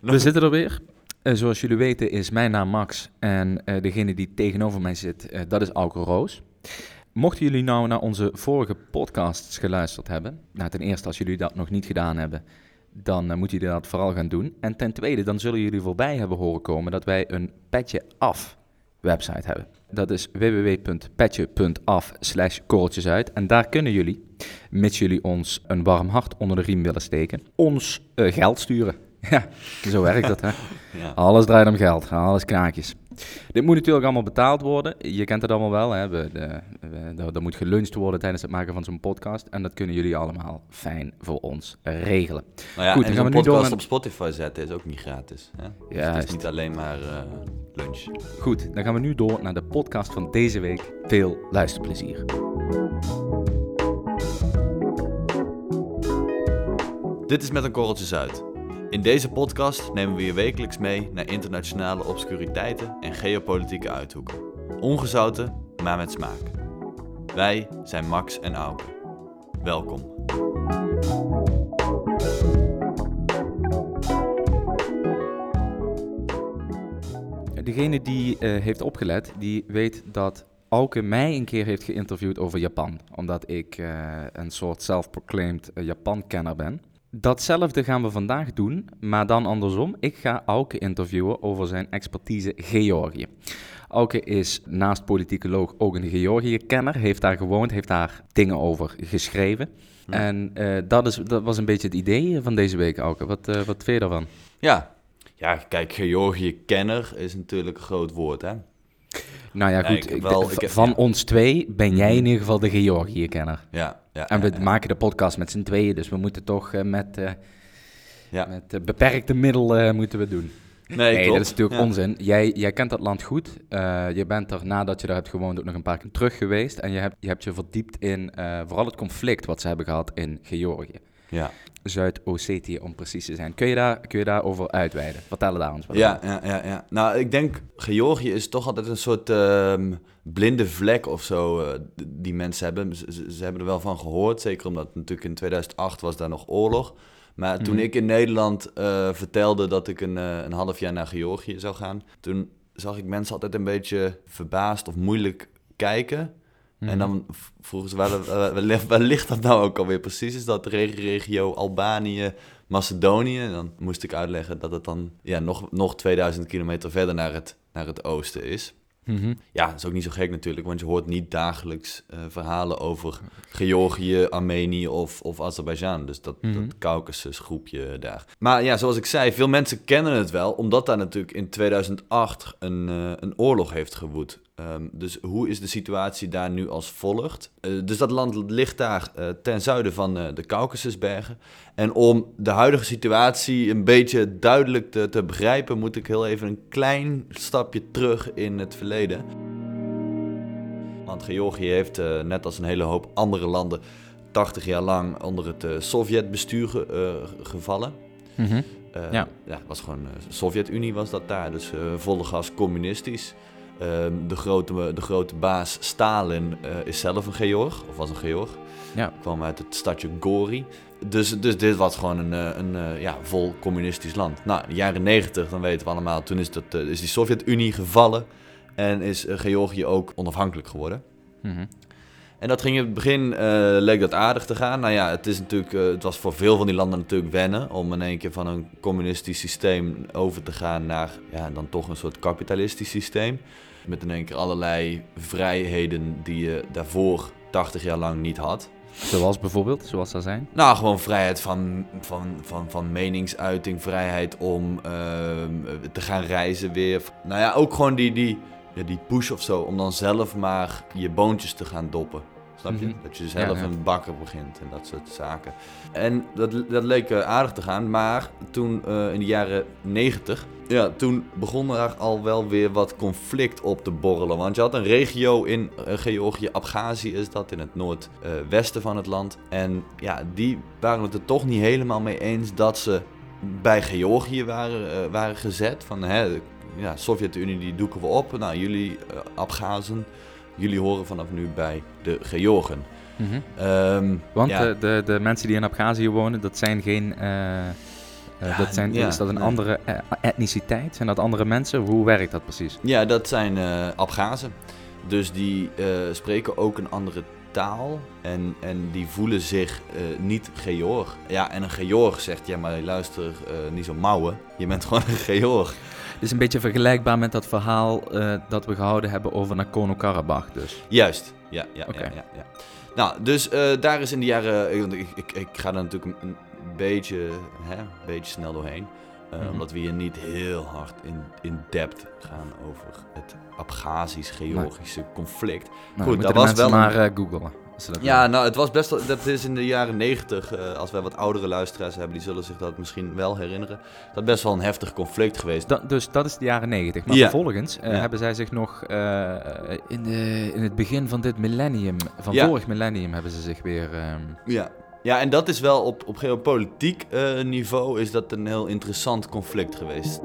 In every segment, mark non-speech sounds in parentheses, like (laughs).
We zitten er weer. Uh, zoals jullie weten is mijn naam Max en uh, degene die tegenover mij zit, uh, dat is Alco Roos. Mochten jullie nou naar onze vorige podcasts geluisterd hebben, nou ten eerste als jullie dat nog niet gedaan hebben, dan moeten jullie dat vooral gaan doen. En ten tweede, dan zullen jullie voorbij hebben horen komen dat wij een petje af website hebben. Dat is www.petje.af slash. En daar kunnen jullie, mits jullie ons een warm hart onder de riem willen steken, ons geld sturen. (laughs) Ja, (laughs) zo werkt dat, hè. (laughs) Ja. Alles draait om geld, alles kraakjes. Dit moet natuurlijk allemaal betaald worden. Je kent het allemaal wel, hè. We, de, we, er moet geluncht worden tijdens het maken van zo'n podcast. En dat kunnen jullie allemaal fijn voor ons regelen. Nou ja, Goed, en dan gaan we nu podcast op Spotify zetten is ook niet gratis. Hè? Dus het is niet alleen maar uh, lunch. Goed, dan gaan we nu door naar de podcast van deze week. Veel luisterplezier. Dit is Met een Korreltje Zuid in deze podcast nemen we je wekelijks mee naar internationale obscuriteiten en geopolitieke uithoeken. Ongezouten, maar met smaak. Wij zijn Max en Auke. Welkom. Degene die uh, heeft opgelet, die weet dat Auke mij een keer heeft geïnterviewd over Japan. Omdat ik uh, een soort self-proclaimed uh, Japan-kenner ben. Datzelfde gaan we vandaag doen, maar dan andersom. Ik ga Auke interviewen over zijn expertise Georgië. Auke is naast politicoloog ook een Georgië-kenner, heeft daar gewoond, heeft daar dingen over geschreven. En uh, dat, is, dat was een beetje het idee van deze week, Auke. Wat, uh, wat vind je daarvan? Ja. ja, kijk, Georgië-kenner is natuurlijk een groot woord, hè? Nou ja, goed. ik wel, ik van ons twee ben jij in ieder geval de Georgië-kenner. Ja, ja. En we maken de podcast met z'n tweeën, dus we moeten toch uh, met, uh, ja. met beperkte middelen moeten we doen. Nee, nee dat is natuurlijk onzin. Jij, jij kent dat land goed. je bent er nadat je daar hebt gewoond ook nog een paar keer terug geweest. En je hebt je, hebt je verdiept in vooral het conflict wat ze hebben gehad in Georgië. Ja. Zuid-Ossetië om precies te zijn. Kun je, daar, kun je daarover uitweiden? Vertel daar ons wat ja, ja, ja, ja. Nou, ik denk Georgië is toch altijd een soort uh, blinde vlek of zo uh, die mensen hebben. Ze, ze, hebben er wel van gehoord, zeker omdat natuurlijk in 2008 was daar nog oorlog. Maar toen mhm. ik in Nederland uh, vertelde dat ik een, uh, een half jaar naar Georgië zou gaan, toen zag ik mensen altijd een beetje verbaasd of moeilijk kijken. En mhm. dan vroegen ze, waar, waar, ligt dat nou ook alweer precies? Is dat de regio Albanië, Macedonië? En dan moest ik uitleggen dat het dan ja, nog, nog 2000 kilometer verder naar het, naar het oosten is. Mhm. Ja, dat is ook niet zo gek natuurlijk, want je hoort niet dagelijks uh, verhalen over Georgië, Armenië of, of Azerbeidzjan. Dus dat, mm dat Caucasus groepje daar. Maar ja, zoals ik zei, veel mensen kennen het wel, omdat daar natuurlijk in 2008 een, uh, een oorlog heeft gewoed. Um, dus hoe is de situatie daar nu als volgt? Uh, dus dat land ligt daar uh, ten zuiden van uh, de Caucasusbergen. En om de huidige situatie een beetje duidelijk te, te, begrijpen, moet ik heel even een klein stapje terug in het verleden. Want Georgië heeft, net als een hele hoop andere landen, 80 jaar lang onder het Sovjetbestuur ge, gevallen. Mm -hmm. ja. ja, was gewoon Sovjet-Unie was dat daar, dus volle gas communistisch. Ehm, de, grote, de grote baas Stalin uh, is zelf een Georg, of was een Georg. Ja. Kwam uit het stadje Gori. Dus, dus dit was gewoon een, eh, een, een eh, ja, vol communistisch land. Nou, de jaren negentig, dan weten we allemaal, toen is, dat, is die Sovjet-Unie gevallen en is Georgië ook onafhankelijk geworden. Mm En dat ging in het begin, leek dat aardig te gaan. Nou ja, het, is natuurlijk, het was voor veel van die landen natuurlijk wennen om in één keer van een communistisch systeem over te gaan naar ja, dan toch een soort kapitalistisch systeem. Met in één keer allerlei vrijheden die je daarvoor 80 jaar lang niet had. Zoals bijvoorbeeld, zoals dat zijn? Nou, gewoon vrijheid van, van, van, van meningsuiting, vrijheid om ehm, te gaan reizen weer. Nou ja, ook gewoon die, die, ja, die push of zo, om dan zelf maar je boontjes te gaan doppen. Snap je? Mhm. Dat je zelf een bakker begint en dat soort zaken. En dat, dat leek eh, aardig te gaan, maar toen uh, in de jaren 90, ja, toen begon er al wel weer wat conflict op te borrelen. Want je had een regio in uh, Georgië, Abhazie is dat, in het noordwesten van het land. En ja, die waren het er toch niet helemaal mee eens dat ze bij Georgië waren, waren gezet. Van hè, ja, Sovjet-Unie die doeken we op. Nou, jullie uh, Abhazen jullie horen vanaf nu bij de Georgen. Mm -hmm. um, Want de, de, de, mensen die in Abhazie wonen, dat zijn geen uh, Eh, Ja, dat zijn, ja, is dat een nee. andere eh, etniciteit? Zijn dat andere mensen? Hoe werkt dat precies? Ja, dat zijn eh Abgazen. Dus die eh, spreken ook een andere taal en, en die voelen zich eh, niet Georg. Ja, en een Georg zegt, ja maar luister, eh, niet zo mouwen. Je bent gewoon een Georg. Het is een beetje vergelijkbaar met dat verhaal eh, dat we gehouden hebben over Nagorno-Karabakh dus. Juist, ja, ja, ja, ja, ja. Nou, dus eh, daar is in de jaren... Ik, ik, ga er natuurlijk een, een beetje, hè, een beetje snel doorheen. eh, Mhm. Omdat we hier niet heel hard in, in depth gaan over het Abhazisch-Georgische conflict. Nou, Goed, dat was wel maar eh, googlen. Ja, nou, het was best wel. Dat is in de jaren negentig. als wij wat oudere luisteraars hebben, die zullen zich dat misschien wel herinneren. Dat is best wel een heftig conflict geweest. Da- dus dat is de jaren negentig. Maar Ja. vervolgens eh, Ja. hebben zij zich nog eh, in, de, in het begin van dit millennium, van Ja. vorig millennium, hebben ze zich weer. ehm, Ja. Ja, en dat is wel op, op geopolitiek eh, niveau is dat een heel interessant conflict geweest.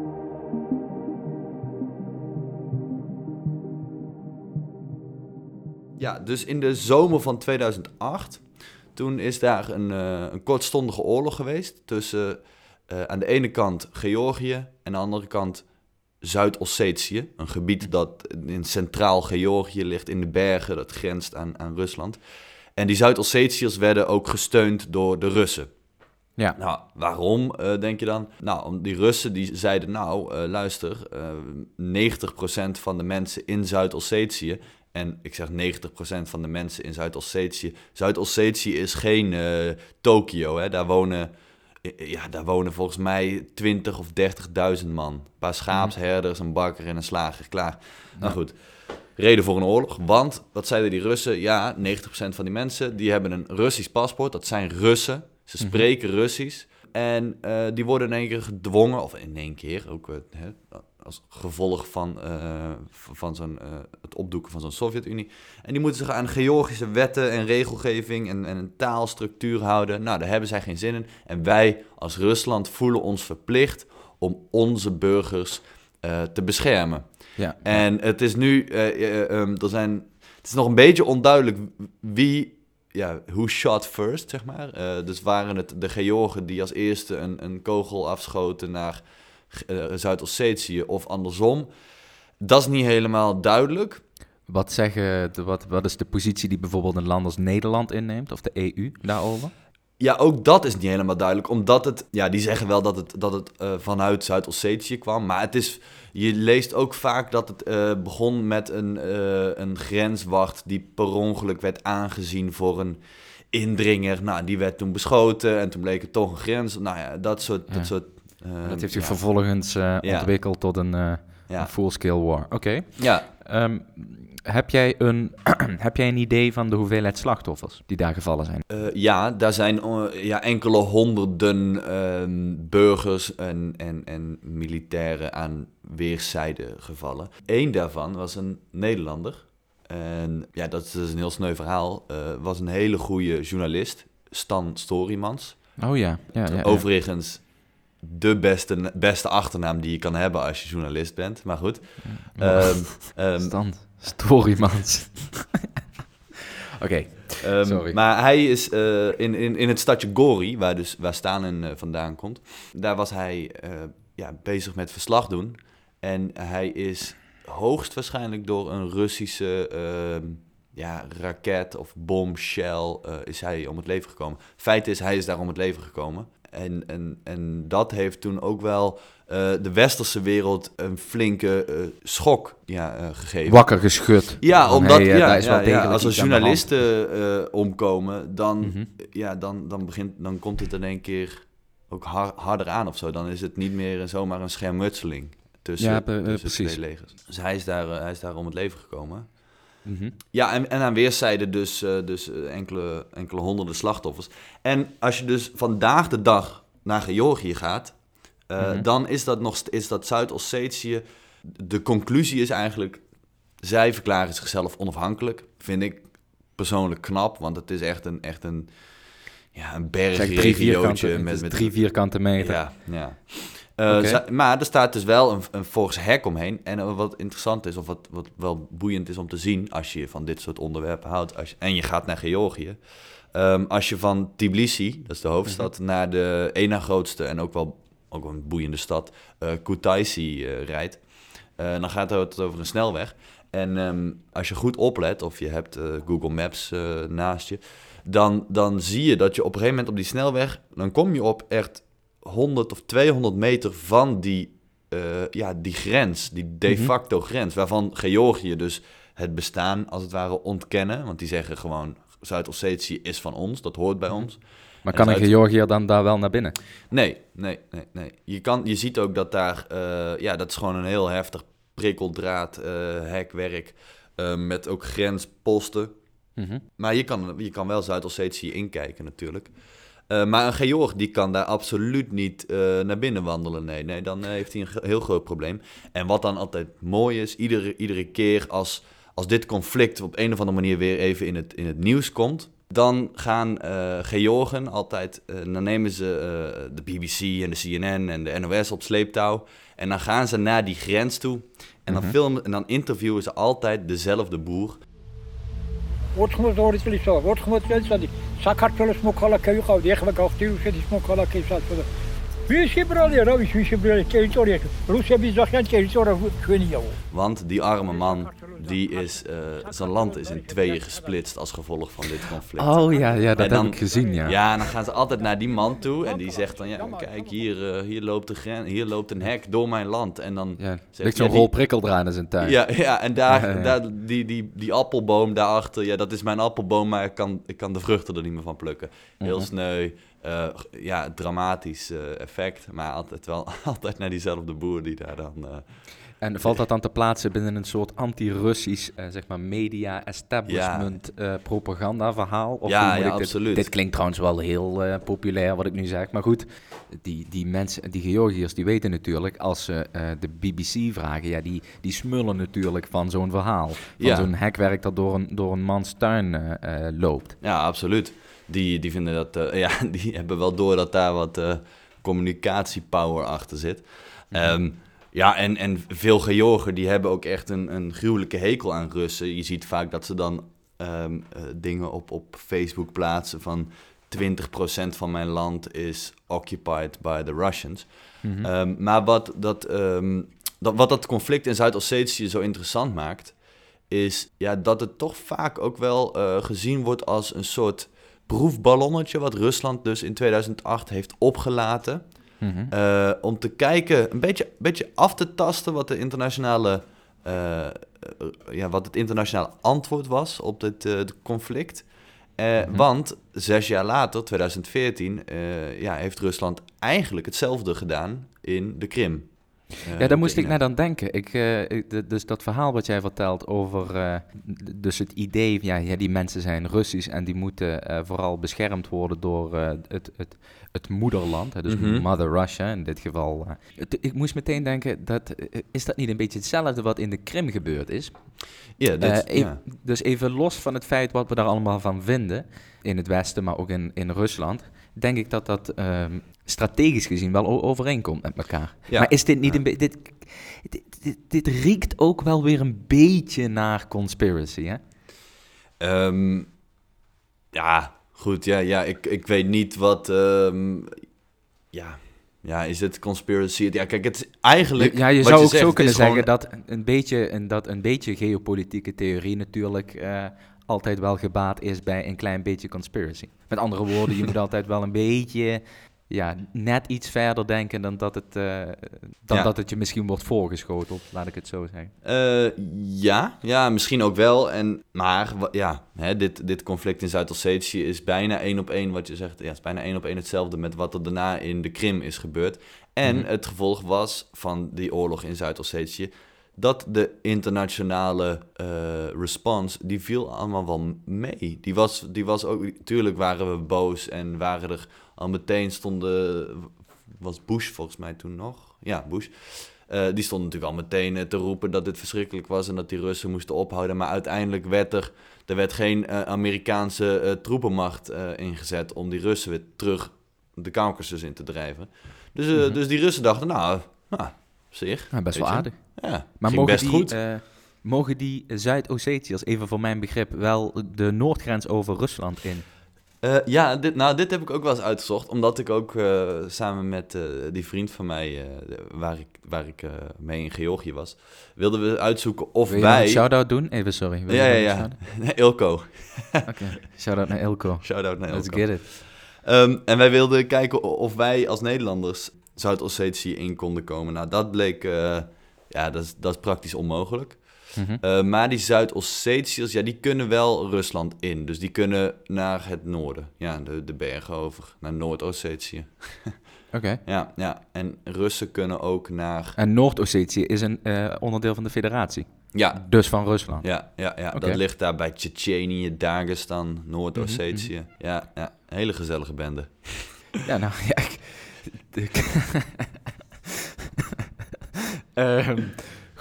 Ja, dus in de zomer van 2008, toen is daar een, eh, een kortstondige oorlog geweest tussen eh, aan de ene kant Georgië en aan de andere kant Zuid-Ossetië. Een gebied dat in centraal Georgië ligt in de bergen, dat grenst aan, aan Rusland. En die Zuid-Ossetiërs werden ook gesteund door de Russen. ja. Nou, waarom eh, denk je dan? Nou, om die Russen die zeiden, nou, luister, eh 90% van de mensen in Zuid-Ossetië, en ik zeg 90% van de mensen in Zuid-Ossetië, Zuid-Ossetië is geen eh, Tokio, hè? Daar wonen, ja, daar wonen volgens mij 20 of 30.000 man. Een paar schaapsherders, een bakker en een slager, klaar. Nou Ja. goed, reden voor een oorlog, want, wat zeiden die Russen? Ja, 90% van die mensen, die hebben een Russisch paspoort, dat zijn Russen. Ze Mhm. spreken Russisch. En eh, die worden in één keer gedwongen, of in één keer ook eh, als gevolg van, eh, van zo'n, eh, het opdoeken van zo'n Sovjet-Unie. En die moeten zich aan Georgische wetten en regelgeving en, en een taalstructuur houden. Nou, daar hebben zij geen zin in. En wij als Rusland voelen ons verplicht om onze burgers eh, te beschermen. ja. En het is nu, eh, eh, ehm, er zijn, het is nog een beetje onduidelijk wie, ja, who shot first, zeg maar. Dus waren het de Georgen die als eerste een, een kogel afschoten naar Zuid-Ossetië of andersom. Dat is niet helemaal duidelijk. Wat, zeggen de, wat, wat is de positie die bijvoorbeeld een land als Nederland inneemt, of de EU daarover? Ja, ook dat is niet helemaal duidelijk, omdat het, ja, die zeggen wel dat het, dat het eh, vanuit Zuid-Ossetië kwam, maar het is, je leest ook vaak dat het eh, begon met een, eh, een grenswacht die per ongeluk werd aangezien voor een indringer. Nou, die werd toen beschoten en toen bleek het toch een grens. Nou ja, dat soort, Ja. dat soort. Eh, dat heeft zich ja. vervolgens eh, ontwikkeld tot een, eh, een full-scale war. Oké. ja, Ehm, heb, jij een, (clears throat) heb jij een idee van de hoeveelheid slachtoffers die daar gevallen zijn? Eh, ja, daar zijn ja, enkele honderden ehm, burgers en, en, en militairen aan weerszijden gevallen. Eén daarvan was een Nederlander. En ja, dat is dus een heel sneu verhaal. Was een hele goede journalist, Stan Storymans. Oh ja, ja, ja, ja. Overigens de beste, beste achternaam die je kan hebben als je journalist bent. Maar goed. Ehm, ehm, Stand. Storymans. (laughs) Oké. Ehm, Sorry. Maar hij is eh, in, in, in het stadje Gori, waar, dus, waar Stalin eh, vandaan komt, daar was hij eh, ja, bezig met verslag doen. En hij is hoogstwaarschijnlijk door een Russische ja, raket of bombshell eh, is hij om het leven gekomen. Feit is, hij is daar om het leven gekomen. En, en, en dat heeft toen ook wel eh, de westerse wereld een flinke eh, schok ja, eh, gegeven. Wakker geschud. Ja, omdat hey, ja, is wel ja, als er journalisten omkomen, dan, Mhm. ja, dan, dan, begint, dan komt het in één keer ook har- harder aan of zo. Dan is het niet meer zomaar een schermutseling tussen, tussen precies. twee legers. Dus hij is daar, hij is daar om het leven gekomen. Mhm. Ja, en, en aan weerszijden dus, eh, dus eh, enkele, enkele honderden slachtoffers. En als je dus vandaag de dag naar Georgië gaat, eh, Mhm. dan is dat nog is dat Zuid-Ossetië. De conclusie is eigenlijk, zij verklaren zichzelf onafhankelijk. Vind ik persoonlijk knap, want het is echt een, echt een, ja, een bergregiootje met, met drie vierkante meter. ja, ja. Eh, maar er staat dus wel een, een fors hek omheen. En eh, wat interessant is, of wat, wat wel boeiend is om te zien... als je van dit soort onderwerpen houdt als je- en je gaat naar Georgië... ehm, als je van Tbilisi, dat is de hoofdstad... Mhm. naar de één na grootste en ook wel ook wel een boeiende stad, uh, Kutaisi rijdt. dan gaat het over een snelweg. En ehm, als je goed oplet, of je hebt Google Maps naast je, dan, dan zie je dat je op een gegeven moment op die snelweg, dan kom je op echt 100 of 200 meter van die, ja, die grens, die de mhm. facto grens, waarvan Georgië dus het bestaan als het ware ontkennen. Want die zeggen gewoon, Zuid-Ossetië is van ons, dat hoort bij mhm. ons. Maar kan een Georgiër dan daar wel naar binnen? Nee, nee, nee, nee. Je, kan, je ziet ook dat daar, uh, ja, dat is gewoon een heel heftig prikkeldraad, uh, hekwerk, uh, met ook grensposten. Mm Maar je kan, je kan wel Zuid-Ossetië inkijken natuurlijk. Maar een Georg die kan daar absoluut niet naar binnen wandelen. Nee, nee, dan heeft hij een heel groot probleem. En wat dan altijd mooi is, iedere, iedere keer als als dit conflict op een of andere manier weer even in het, in het nieuws komt, dan gaan Georgen altijd, dan nemen ze de BBC en de CNN en de NOS op sleeptouw. En dan gaan ze naar die grens toe. En dan, -hmm. filmen, en dan interviewen ze altijd dezelfde boer. 82 წლისა 80 წელიწადი საქართველოს მოქალაქე ვიყავდი ეხლა გავხდი რუსეთის მოქალაქე საერთოდ ვიშიბრალია რა ვის ვიშიბრალია ტერიტორიაში რუსები ზახიან ტერიტორია ჩვენიაო ვანთ დი არმა მან die is, uh, zijn land is in tweeën gesplitst als gevolg van dit conflict. Oh ja, ja dat heb ik gezien, ja. Ja, en dan gaan ze altijd naar die man toe en die zegt dan, ja, kijk, hier, uh, hier, loopt, de gren hier loopt een hek door mijn land. En dan ja, ligt zo'n ja, rol prikkeldraad in zijn tuin. Ja, ja en daar, ja, daar die, die, die appelboom daarachter, ja, dat is mijn appelboom, maar ik kan, ik kan de vruchten er niet meer van plukken. Heel uh sneu. Uh, ja, dramatisch effect, maar altijd wel (laughs) altijd naar diezelfde boer die daar dan... En valt dat dan te plaatsen binnen een soort anti-Russisch, zeg maar, media-establishment ja. propaganda-verhaal? Of ja, ja absoluut. Dit, klinkt trouwens wel heel populair, wat ik nu zeg. Maar goed, die, die mensen, die Georgiërs, die weten natuurlijk, als ze de BBC vragen, ja, die, die smullen natuurlijk van zo'n verhaal. Van ja. zo'n hekwerk dat door een, door een mans tuin loopt. Ja, absoluut die, die vinden dat, (laughs) ja, die hebben wel door dat daar wat communicatiepower achter zit. Um, ja, en, en veel Georgen die hebben ook echt een, een gruwelijke hekel aan Russen. Je ziet vaak dat ze dan um, uh, dingen op, op Facebook plaatsen van 20% van mijn land is occupied by the Russians. Mm -hmm. um, maar wat dat, dat, wat dat conflict in Zuid-Ossetië zo interessant maakt, is ja, dat het toch vaak ook wel gezien wordt als een soort proefballonnetje wat Rusland dus in 2008 heeft opgelaten. Mhm. Eh, om te kijken, een beetje, beetje af te tasten wat de internationale, uh, ja, wat het internationale antwoord was op dit conflict. Mhm. Want zes jaar later, 2014, ja, heeft Rusland eigenlijk hetzelfde gedaan in de Krim. Uh, ja, daar moest ik naar dan denken. Ik, uh, dus dat verhaal wat jij vertelt over uh, dus het idee, ja, ja, die mensen zijn Russisch en die moeten vooral beschermd worden door het, het, het moederland, hè, dus mm -hmm. Mother Russia in dit geval. Het, ik moest meteen denken, dat, is dat niet een beetje hetzelfde wat in de Krim gebeurd is? Ja, dat, e ja. Dus even los van het feit wat we daar allemaal van vinden, in het Westen, maar ook in, in Rusland, denk ik dat dat um, strategisch gezien wel overeenkomt met elkaar. Maar is dit niet een beetje... Dit, dit, dit, riekt ook wel weer een beetje naar conspiracy, hè? Um, ja, goed. Ja, ja ik, ik weet niet wat... Um, ja, ja, is het conspiracy? Ja, kijk, het is eigenlijk. Ja, je zou je ook zegt, zo kunnen zeggen dat, een beetje, dat een beetje geopolitieke theorie natuurlijk uh, altijd wel gebaat is bij een klein beetje conspiracy. Met andere woorden, je moet (laughs) altijd wel een beetje ja, net iets verder denken dan dat het, uh, dan dat het je misschien wordt voorgeschoteld, laat ik het zo zeggen. Uh, ja, ja, misschien ook wel. En, maar ja, hè, dit, dit conflict in Zuid-Ossetië is bijna één op één wat je zegt. Ja, is bijna één op één hetzelfde met wat er daarna in de Krim is gebeurd. En mhm. het gevolg was van die oorlog in Zuid-Ossetië dat de internationale uh, response, die viel allemaal wel mee. Die was, die was ook, tuurlijk waren we boos en waren er al meteen stonden, was Bush volgens mij toen nog? Ja, Bush. Uh, die stond natuurlijk al meteen eh, te roepen dat dit verschrikkelijk was en dat die Russen moesten ophouden. Maar uiteindelijk werd er, er werd geen uh, Amerikaanse troepenmacht ingezet om die Russen weer terug de Caucasus in te drijven. Dus, mm -hmm. dus die Russen dachten, nou, nou zich. Best wel aardig. Ja, maar mogen best die, goed. mogen die Zuid-Ossetiërs, even voor mijn begrip, wel de noordgrens over Rusland in? Eh, ja, dit, nou, dit heb ik ook wel eens uitgezocht. Omdat ik ook eh, samen met eh, die vriend van mij, waar ik, waar ik mee in Georgië was, wilden we uitzoeken of Wil je nog wij... een shout-out doen? Even, sorry. Wil Ja, ja, ja. (laughs) Nee, Ilko. (laughs) Oké, shout-out naar Ilko. Shout-out naar Let's Ilko. get it. Ehm, en wij wilden kijken of wij als Nederlanders Zuid-Ossetië in konden komen. Nou, dat bleek... ja, dat is, dat is praktisch onmogelijk. Mhm. Eh, maar die Zuid-Ossetiërs, ja, die kunnen wel Rusland in. Dus die kunnen naar het noorden. Ja, de, de bergen over, naar Noord-Ossetië. (laughs) Oké. Ja, ja, en Russen kunnen ook naar... En Noord-Ossetië is een eh, onderdeel van de federatie. Ja, Dus van Rusland. ja, ja, ja. Dat ligt daar bij Tsjetsjenië, Dagestan, Noord-Ossetië. Mhm, Ja, ja, een hele gezellige bende. (laughs) Ja, nou ja. Ik, (laughs) ik- Ehm,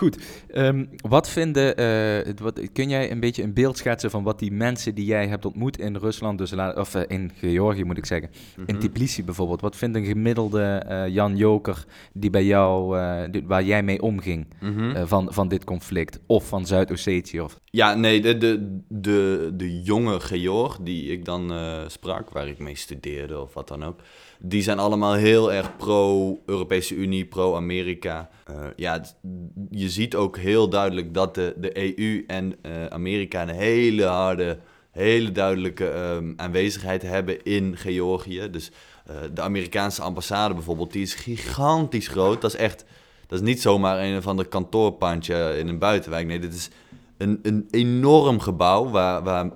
goed. Ehm, wat vinden. het- wat, kun jij een beetje een beeld schetsen van wat die mensen die jij hebt ontmoet in Rusland, dus of eh, in Georgië moet ik zeggen, in Mhm. Tbilisi bijvoorbeeld, wat vindt een gemiddelde eh, Jan Joker die bij jou, die- waar jij mee omging Mhm. van, van dit conflict? Of van Zuid-Ossetië? Of... Ja, nee, de, de, de, de jonge Georg die ik dan sprak, waar ik mee studeerde of wat dan ook, die zijn allemaal heel erg pro-Europese Unie, pro-Amerika. Eh, ja, je ziet ook heel duidelijk dat de, de EU en eh, Amerika een hele harde, hele duidelijke ehm, aanwezigheid hebben in Georgië. Dus eh, de Amerikaanse ambassade bijvoorbeeld, die is gigantisch groot. Dat is echt, dat is niet zomaar een van de kantoorpandje in een buitenwijk. Nee, dit is een, een enorm gebouw waar, waar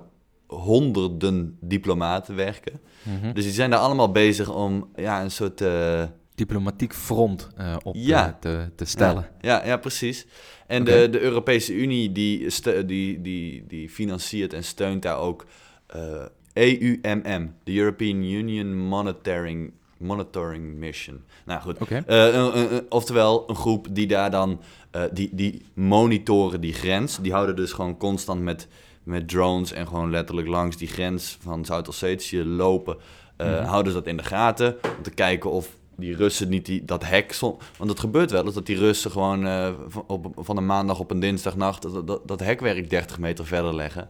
honderden diplomaten werken. Mhm. Dus die zijn daar allemaal bezig om ja, een soort... eh, Diplomatiek front eh, op Ja. te, te stellen. Ja, ja, ja, precies. En de, de Europese Unie die, die, die, die financiert en steunt daar ook eh EUMM, de European Union Monitoring, Monitoring Mission. Nou goed, een- een- oftewel een groep die daar dan, die, die monitoren die grens. Die houden dus gewoon constant met, met drones en gewoon letterlijk langs die grens van Zuid-Ossetië lopen. eh, Mhm. Houden ze dat in de gaten om te kijken of die Russen niet die, dat hek... Want het gebeurt wel eens dat die Russen gewoon eh, van, op, van een maandag op een dinsdagnacht... dat, dat, dat hekwerk 30 meter verder leggen.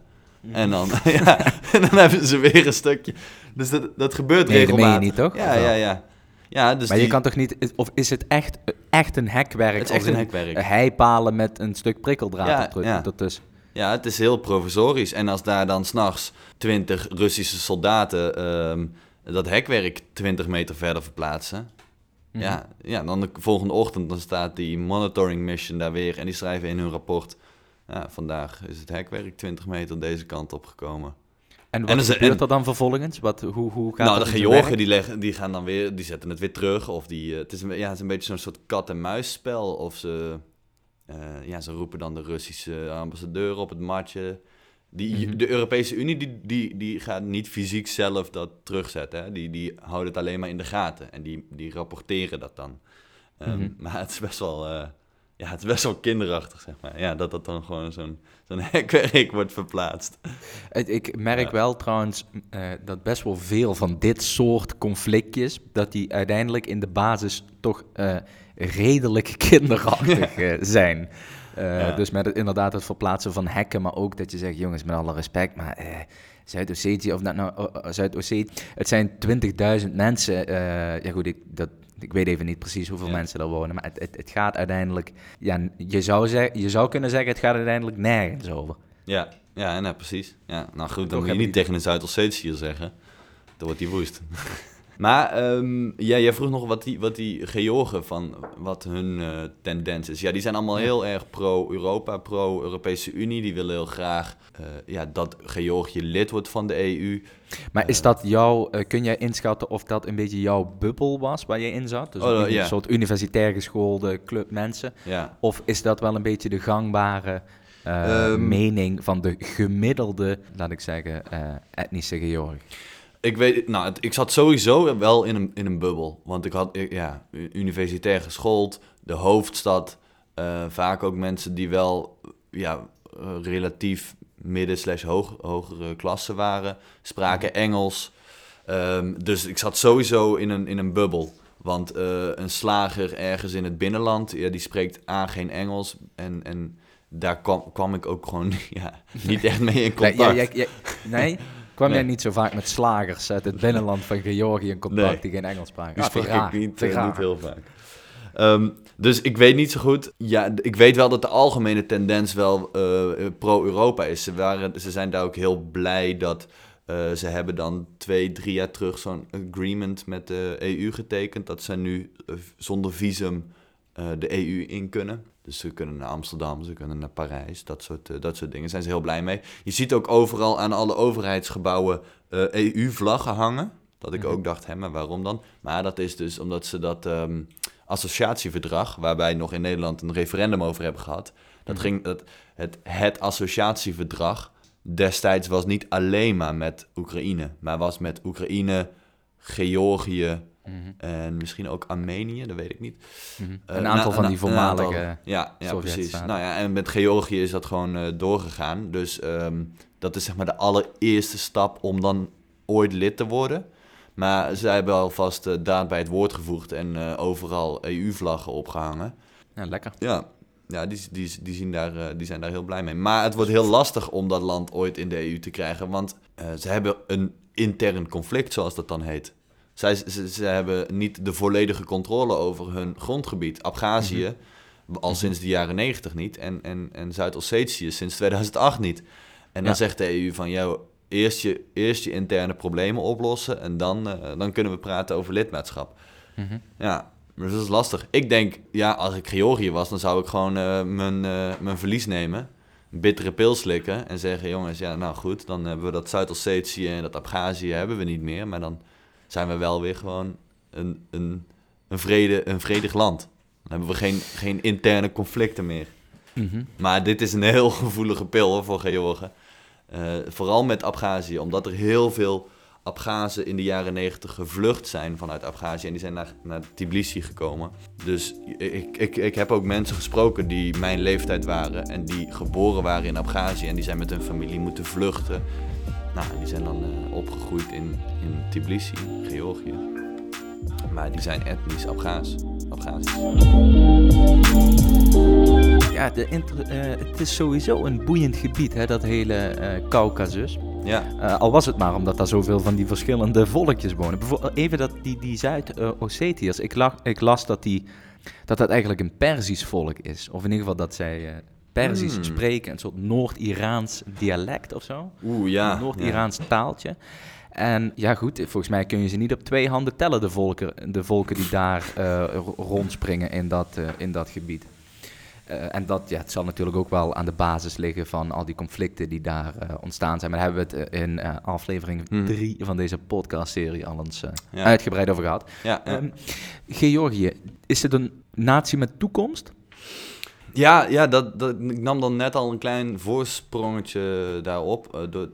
En dan, (laughs) ja, en dan hebben ze weer een stukje. Dus dat, dat gebeurt Nee, dat meen je regelmatig. niet, toch? Ja, ja, ja. ja dus maar je kan toch niet... Of is het echt, echt een hekwerk? Het is echt een hekwerk. Heipalen met een stuk prikkeldraad ja. ertussen. Ja, het is heel provisorisch. En als daar dan s'nachts 20 Russische soldaten ehm, dat hekwerk 20 meter verder verplaatsen. Mhm. Ja, ja, dan de volgende ochtend dan staat die monitoring mission daar weer. En die schrijven in hun rapport. Ja, vandaag is het hekwerk 20 meter deze kant op gekomen. En wat En dus- gebeurt en- er dan vervolgens? Wat, hoe, hoe gaat nou, de Georgen die, leggen, die gaan dan weer, die zetten het weer terug. Of die, eh, het, is een, ja, het is een beetje zo'n soort kat-en-muisspel. Of ze, eh, ja, ze roepen dan de Russische ambassadeur op het matje. Die, Mhm. De Europese Unie die, die, die gaat niet fysiek zelf dat terugzetten. Hè? Die, die houden het alleen maar in de gaten. En die, die rapporteren dat dan. Ehm, Mhm. Maar het is best wel... eh, ja, het is best wel kinderachtig, zeg maar. Ja, dat dat dan gewoon zo'n zo'n (laughs) hekwerk wordt verplaatst. Ik merk Ja. wel trouwens eh, dat best wel veel van dit soort conflictjes, dat die uiteindelijk in de basis toch redelijk (laughs) kinderachtig eh, zijn. Eh, Ja. Dus met het, inderdaad het verplaatsen van hekken, maar ook dat je zegt, jongens, met alle respect, maar eh, Zuid-Ossetië, of dat nou oh, oh, Zuid-Ossetië, het zijn 20.000 mensen. ja goed, ik, dat, ik weet even niet precies hoeveel Ja. mensen er wonen, maar het, het, het gaat uiteindelijk, ja, je zou, zeg, je zou kunnen zeggen, het gaat uiteindelijk nergens over. Ja, ja, en, ja precies. Ja, nou goed, dan moet je niet tegen een Zuid-Ossetiër zeggen. Dan wordt die woest. Maar ehm, ja, jij vroeg nog wat die, wat die Georgen van wat hun eh, tendens is. Ja, die zijn allemaal heel erg pro-Europa, pro-Europese Unie. Die willen heel graag eh, ja, dat Georgië lid wordt van de EU. Maar is Eh. dat jouw, kun jij inschatten of dat een beetje jouw bubbel was waar je in zat? Dus Oh, een, soort universitair geschoolde club mensen? Of is dat wel een beetje de gangbare eh, Ehm. mening van de gemiddelde, laat ik zeggen, etnische Georg? Ik weet, nou, ik zat sowieso wel in een, in een bubbel. Want ik had, ik- ja, universitair geschoold, de hoofdstad. eh, vaak ook mensen die wel, ja, eh, relatief midden slash hoog, hogere klasse waren. Spraken Engels. Ehm, dus ik zat sowieso in een, in een bubbel. Want eh, een slager ergens in het binnenland, ja, die spreekt A geen Engels. En, en daar kwam, kwam ik ook gewoon (laughs) ja, niet echt mee in Nee, contact. ja, nee? Kwam jij niet zo vaak met slagers uit het binnenland van Georgië in contact Nee. die geen Engels spraken? Die Ah, sprak ik niet, eh, niet heel vaak. Ehm, dus ik weet niet zo goed. Ja, ik weet wel dat de algemene tendens wel eh, pro-Europa is. Ze, waren, ze zijn daar ook heel blij dat eh, ze hebben dan twee, drie jaar terug zo'n agreement met de EU getekend. Dat ze nu zonder visum de EU in kunnen. Dus ze kunnen naar Amsterdam, ze kunnen naar Parijs, dat soort, eh, dat soort dingen. Daar zijn ze heel blij mee. Je ziet ook overal aan alle overheidsgebouwen eh, EU-vlaggen hangen. Dat ik Mhm. ook dacht, hè, maar waarom dan? Maar dat is dus omdat ze dat ehm, associatieverdrag, waar wij nog in Nederland een referendum over hebben gehad, dat Mhm. ging, dat, het, het associatieverdrag destijds was niet alleen maar met Oekraïne, maar was met Oekraïne, Georgië Mhm, en misschien ook Armenië, dat weet ik niet. mhm. Eh, Een aantal na- van die aantal. voormalige... Ja, ja precies. Nou ja, en met Georgië is dat gewoon eh, doorgegaan. Dus ehm, dat is zeg maar de allereerste stap om dan ooit lid te worden. Maar zij hebben alvast eh, daad bij het woord gevoegd en overal EU-vlaggen opgehangen. Ja, lekker. Ja, ja die, die, die, zien daar, die zijn daar heel blij mee. Maar het wordt heel lastig om dat land ooit in de EU te krijgen. Want ze hebben een intern conflict, zoals dat dan heet. Zij, ze, ze hebben niet de volledige controle over hun grondgebied. Abhazie al sinds de jaren 90 niet. En, en, en Zuid-Ossetië sinds 2008 niet. En dan Ja. zegt de EU van... Yo, eerst, je, eerst je interne problemen oplossen... en dan, eh, dan kunnen we praten over lidmaatschap. Mhm. Ja, maar dat is lastig. Ik denk, ja, als ik Georgië was, dan zou ik gewoon eh, mijn, eh, mijn verlies nemen. Een bittere pil slikken en zeggen, jongens, ja, nou goed, dan hebben we dat Zuid-Ossetië en dat Abhazie hebben we niet meer. Maar dan zijn we wel weer gewoon een, een, een, vrede, een vredig land. Dan hebben we geen, geen interne conflicten meer. Mhm. Maar dit is een heel (laughs) gevoelige pil hoor, voor Georgen. Eh, vooral met Abhazie, omdat er heel veel Abhazen in de jaren 90 gevlucht zijn vanuit Abhazie. En die zijn naar, naar Tbilisi gekomen. Dus ik, ik, ik heb ook mensen gesproken die mijn leeftijd waren. En die geboren waren in Abhazie. En die zijn met hun familie moeten vluchten. Nou, die zijn dan eh, opgegroeid in, in Tbilisi, Georgië. Maar die zijn etnisch. Abhazisch. Ja, de eh, het is sowieso een boeiend gebied, hè, dat hele eh Caucasus. Ja, al was het maar omdat daar zoveel van die verschillende volkjes wonen. Bijvoorbeeld even dat, die, die Zuid-Ossetiërs. Ik, ik las dat, die, dat dat eigenlijk een Perzisch volk is. Of in ieder geval dat zij Perzisch Hmm. spreken. Een soort Noord-Iraans dialect of zo. oeh ja. een Noord-Iraans taaltje. En ja, goed, volgens mij kun je ze niet op twee handen tellen, de volken, de volken die daar ro- rondspringen in dat, eh, in dat gebied. Eh, en dat ja, het zal natuurlijk ook wel aan de basis liggen van al die conflicten die daar ontstaan zijn. Maar daar hebben we het in aflevering Hmm. 3 van deze podcastserie al eens Ja. uitgebreid over gehad. Ja, ja. Ehm, Georgië, is het een natie met toekomst? Ja, ja dat, dat, ik nam dan net al een klein voorsprongetje daarop. eh, door,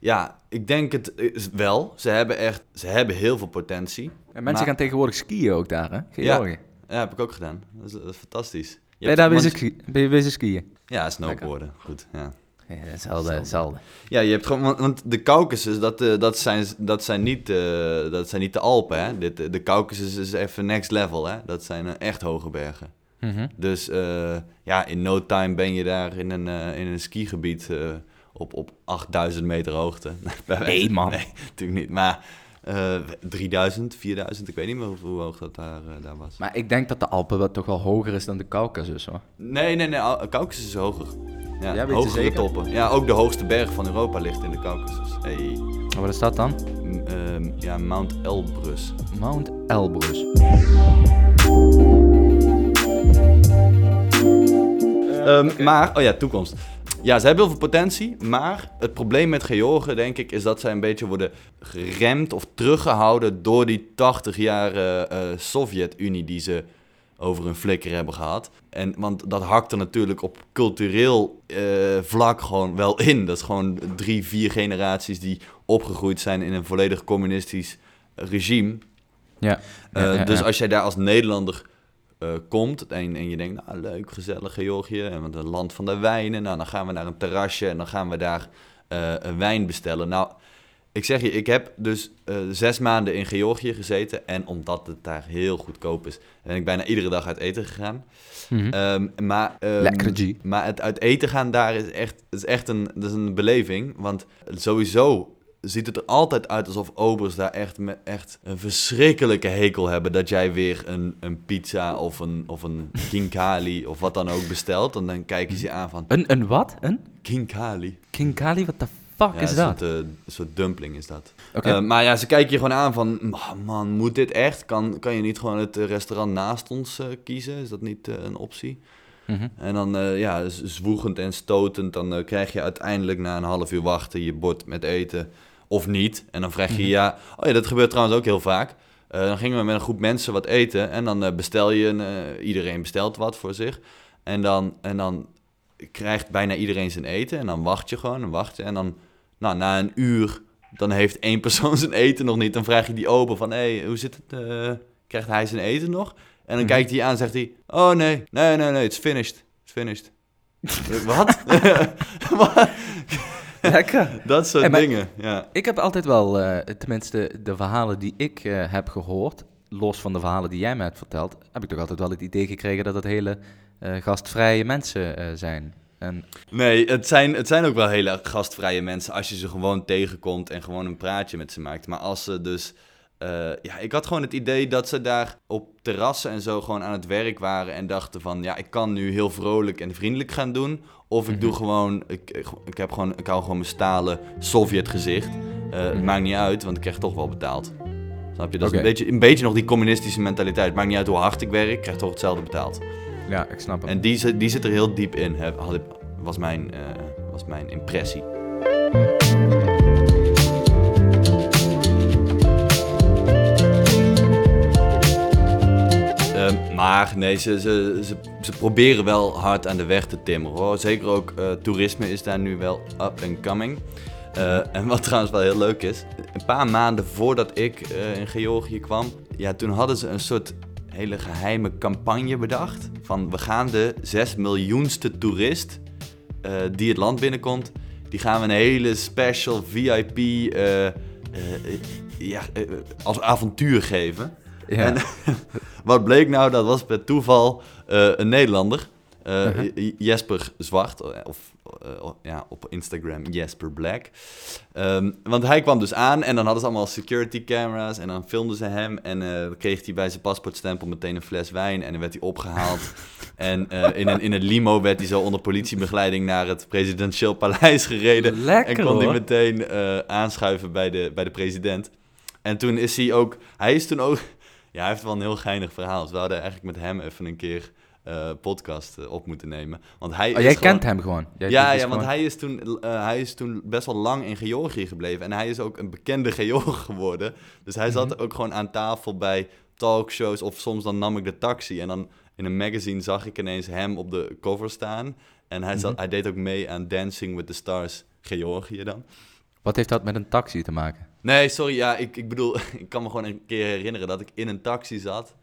ja, ik denk het is wel. Ze hebben echt ze hebben heel veel potentie. En mensen Maar- gaan tegenwoordig skiën ook daar, hè? Georgië. Ja, heb ik ook gedaan. Dat is, dat is fantastisch. Je Ben je daar bezig, ben je bezig skiën? Ja, snowboarden. Goed, ja. Ja, hetzelfde, Hetzelfde. Ja, je hebt gewoon, want, de Caucasus, dat, eh, dat, zijn, dat, zijn niet, eh, dat zijn niet de Alpen, hè. Dit, eh, de Caucasus is even next level, hè. Dat zijn eh, echt hoge bergen. Mhm. Dus eh, ja, in no time ben je daar in een, eh, in een skigebied eh, op, op 8000 meter hoogte. (laughs) Nee, man. Nee, natuurlijk niet. Maar eh 3000, 4000, ik weet niet meer hoe, hoog dat daar, daar was. Maar ik denk dat de Alpen wel toch wel hoger is dan de Caucasus, hoor. Nee, nee, nee, Caucasus is hoger. Ja, je hogere zeker? toppen. Ja, ook de hoogste berg van Europa ligt in de Caucasus. Hey. Maar wat is dat dan? M- ehm, ja, Mount Elbrus. Mount Elbrus. Ehm, Maar, oh ja, toekomst. Ja, ze hebben heel veel potentie, maar het probleem met Georgen, denk ik, is dat zij een beetje worden geremd of teruggehouden door die 80 jaar eh, Sovjet-Unie die ze over hun flikker hebben gehad. En, want dat hakt er natuurlijk op cultureel eh, vlak gewoon wel in. Dat is gewoon drie, vier generaties die opgegroeid zijn in een volledig communistisch regime. Ja. Eh, Ja, ja, dus als jij daar als Nederlander eh, komt en, en je denkt, nou leuk, gezellig Georgië, en een land van de wijnen, nou dan gaan we naar een terrasje en dan gaan we daar eh, een wijn bestellen. Nou, ik zeg je, ik heb dus eh, zes maanden in Georgië gezeten en omdat het daar heel goedkoop is, ben ik bijna iedere dag uit eten gegaan. Mhm. Ehm, maar, ehm, Lekker, G. Maar het uit eten gaan daar is echt, is echt een, dat is een beleving. Want sowieso ziet het er altijd uit alsof obers daar echt, me- echt een verschrikkelijke hekel hebben dat jij weer een, een pizza of een, of een kinkali of wat dan ook bestelt. En dan kijken ze je aan van, Een, een wat? Een? kinkali. King Kali? Wat de fuck Ja, is een dat? soort, eh, een soort dumpling is dat. Eh, maar ja, ze kijken je gewoon aan van, "Oh, man, moet dit echt? Kan, kan je niet gewoon het eh, restaurant naast ons eh, kiezen? Is dat niet eh, een optie? Mhm. En dan, eh, ja, zwoegend en stotend, dan eh, krijg je uiteindelijk na een half uur wachten je bord met eten. Of niet. En dan vraag je, Mhm. ja, oh ja, dat gebeurt trouwens ook heel vaak. Eh, dan gingen we met een groep mensen wat eten en dan eh, bestel je, een, eh, iedereen bestelt wat voor zich. En dan, en dan krijgt bijna iedereen zijn eten en dan wacht je gewoon en wacht je. En dan, nou, na een uur, dan heeft één persoon (laughs) zijn eten nog niet. Dan vraag je die open van, hé, hey, hoe zit het? krijgt hij zijn eten nog? En dan Mhm. kijkt hij aan en zegt hij, oh nee, nee, nee, nee, it's finished. It's finished. (laughs) Wat? (laughs) Wat? Lekker. Dat soort Hey, dingen, ja. Ik heb altijd wel, eh, tenminste de verhalen die ik eh, heb gehoord, los van de verhalen die jij me hebt verteld, heb ik toch altijd wel het idee gekregen dat het hele eh, gastvrije mensen zijn. En, Nee, het zijn, het zijn ook wel hele gastvrije mensen als je ze gewoon tegenkomt en gewoon een praatje met ze maakt. Maar als ze dus... eh, ja, ik had gewoon het idee dat ze daar op terrassen en zo gewoon aan het werk waren en dachten van... Ja, ik kan nu heel vrolijk en vriendelijk gaan doen. Of ik doe Mhm. gewoon... Ik, ik, ik heb gewoon... Ik hou gewoon mijn stalen Sovjet gezicht. Eh, Het Mhm. maakt niet uit, want ik krijg toch wel betaald. Snap je? Dat is een, beetje, een beetje nog die communistische mentaliteit. Maakt niet uit hoe hard ik werk, ik krijg toch hetzelfde betaald. ja, ik snap het. En die, zit- die zit er heel diep in, heb- had was, mijn, eh, was mijn impressie. Maar nee, ze, ze, ze, proberen wel hard aan de weg te timmeren. Hoor. Zeker ook eh, toerisme is daar nu wel up and coming. Eh, en wat trouwens wel heel leuk is, een paar maanden voordat ik eh, in Georgië kwam, ja, toen hadden ze een soort hele geheime campagne bedacht. Van we gaan de 6 miljoenste toerist die het land binnenkomt, die gaan we een hele special VIP ja, als avontuur geven. Ja. En (laughs) wat bleek nou? Dat was per toeval eh, een Nederlander. eh, Uh-huh. Jesper Zwart, eh, of ja, op Instagram Jesper Black. Ehm, want hij kwam dus aan en dan hadden ze allemaal security camera's en dan filmden ze hem. En kreeg hij bij zijn paspoortstempel meteen een fles wijn en dan werd hij opgehaald. (laughs) en in, een, in een limo werd hij zo onder politiebegeleiding naar het presidentieel paleis gereden. Lekker En kon hij meteen aanschuiven bij de, bij de president. En toen is hij ook... Hij is toen ook... Ja, hij heeft wel een heel geinig verhaal. Dus we hadden eigenlijk met hem even een keer eh, podcast eh, op moeten nemen. Want hij Oh, is jij gewoon- kent hem gewoon? Jij- ja, is ja, want hij is, toen, eh, hij is toen best wel lang in Georgië gebleven. En hij is ook een bekende Georg geworden. Dus hij zat Mhm. ook gewoon aan tafel bij talkshows. Of soms dan nam ik de taxi. En dan in een magazine zag ik ineens hem op de cover staan. En hij, zat, Mhm. hij deed ook mee aan Dancing with the Stars Georgië dan. Wat heeft dat met een taxi te maken? Nee, sorry, ja, ik, ik bedoel, (laughs) ik kan me gewoon een keer herinneren dat ik in een taxi zat.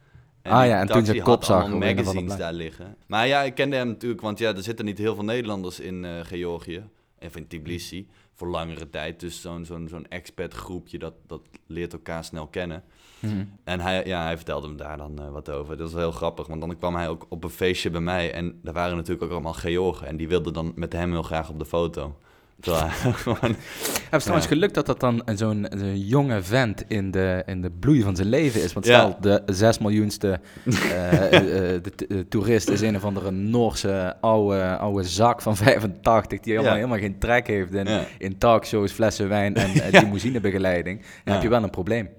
Ah die ja, en toen zijn had kop zag magazines daar liggen. Maar ja, ik kende hem natuurlijk, want ja, er zitten niet heel veel Nederlanders in eh, Georgië. Of in Tbilisi, voor langere tijd. Dus zo'n zo'n zo'n expat groepje, dat, dat leert elkaar snel kennen. Mhm. En hij, ja, hij vertelde me daar dan eh, wat over. Dat was heel grappig, want dan kwam hij ook op een feestje bij mij. En daar waren natuurlijk ook allemaal Georgen. En die wilden dan met hem heel graag op de foto. Terwijl (laughs) gewoon... Het is trouwens gelukt dat dat dan zo'n jonge vent in de, in de bloei van zijn leven is. Want stel, de 6 miljoenste (laughs) eh, eh, eh, de, toerist is een of andere Noorse oude, oude zak van (laughs) 85... die helemaal, helemaal geen trek heeft in, in talkshows, flessen wijn en limousinebegeleiding. Dan heb je wel een probleem.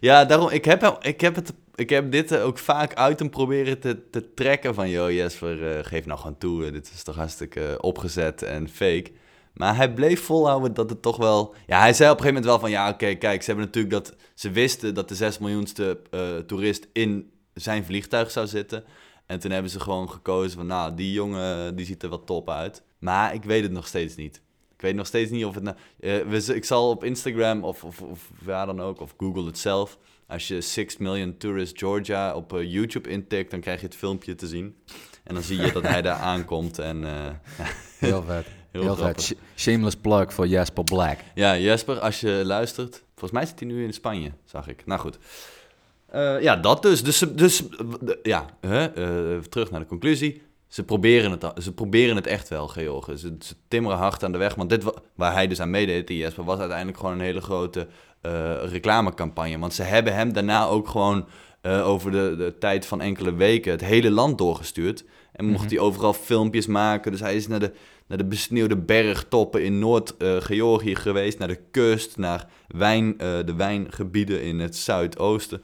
Ja, daarom, ik heb, ik heb, het, ik heb dit ook vaak uit hem proberen te, te trekken van... ...joh Jesper, geef nou gewoon toe, dit is toch hartstikke opgezet en fake. Maar hij bleef volhouden dat het toch wel... Ja, hij zei op een gegeven moment wel van... ...ja, oké, kijk, ze hebben natuurlijk dat... ...ze wisten dat de 6 miljoenste eh, toerist in zijn vliegtuig zou zitten... ...en toen hebben ze gewoon gekozen van... ...nou, die jongen, die ziet er wel top uit. Maar ik weet het nog steeds niet. Ik weet nog steeds niet of het nou... eh, ik zal op Instagram of, of, of waar dan ook, of Google het zelf... Als je 6 million tourist Georgia op eh, YouTube intikt, dan krijg je het filmpje te zien. En dan zie je dat hij daar (laughs) aankomt en... eh, Heel vet. Heel Heel, grappig. vet. Sh- shameless plug voor Jasper Black. ja, Jesper, als je luistert... Volgens mij zit hij nu in Spanje, zag ik. Nou goed. Eh, ja, dat dus. Dus, dus ja, hè, eh, terug naar de conclusie. ze proberen het, ze proberen het echt wel, Georgië. Ze, ze timmeren hard aan de weg. Want dit, wa- waar hij dus aan meedeed, die Jesper, was uiteindelijk gewoon een hele grote eh, reclamecampagne. Want ze hebben hem daarna ook gewoon over de, de tijd van enkele weken het hele land doorgestuurd. En mocht Mhm. hij overal filmpjes maken. Dus hij is naar de, naar de besneeuwde bergtoppen in Noord-Georgië geweest. Naar de kust, naar wijn, eh, de wijngebieden in het zuidoosten.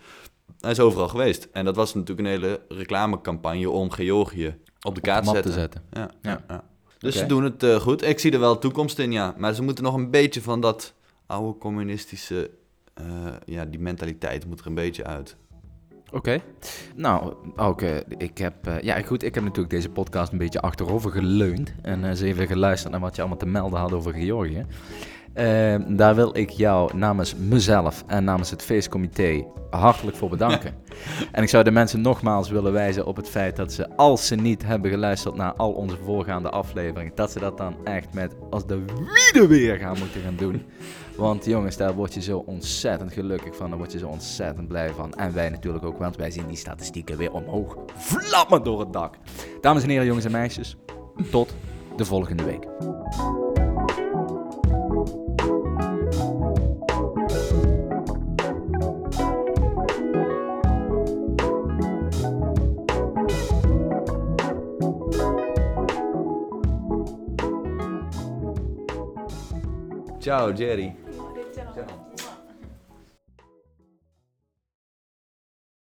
Hij is overal geweest. En dat was natuurlijk een hele reclamecampagne om Georgië op de kaart te zetten. Ja, ja. Dus ze doen het eh, goed. Ik zie er wel toekomst in, ja. Maar ze moeten nog een beetje van dat oude communistische... eh, ja, die mentaliteit moet er een beetje uit. Oké. Nou, ook, eh, ik heb, eh, ja goed, ik heb natuurlijk deze podcast een beetje achterover geleund en eh, eens even geluisterd naar wat je allemaal te melden had over Georgië. Eh, daar wil ik jou namens mezelf en namens het feestcomité hartelijk voor bedanken. (laughs) en ik zou de mensen nogmaals willen wijzen op het feit dat ze, als ze niet hebben geluisterd naar al onze voorgaande afleveringen, dat ze dat dan echt met als de wiede weer gaan moeten gaan doen. Want jongens, daar word je zo ontzettend gelukkig van. Daar word je zo ontzettend blij van. En wij natuurlijk ook, want wij zien die statistieken weer omhoog vlammen door het dak. Dames en heren, jongens en meisjes, tot de volgende week. Ciao, Jerry.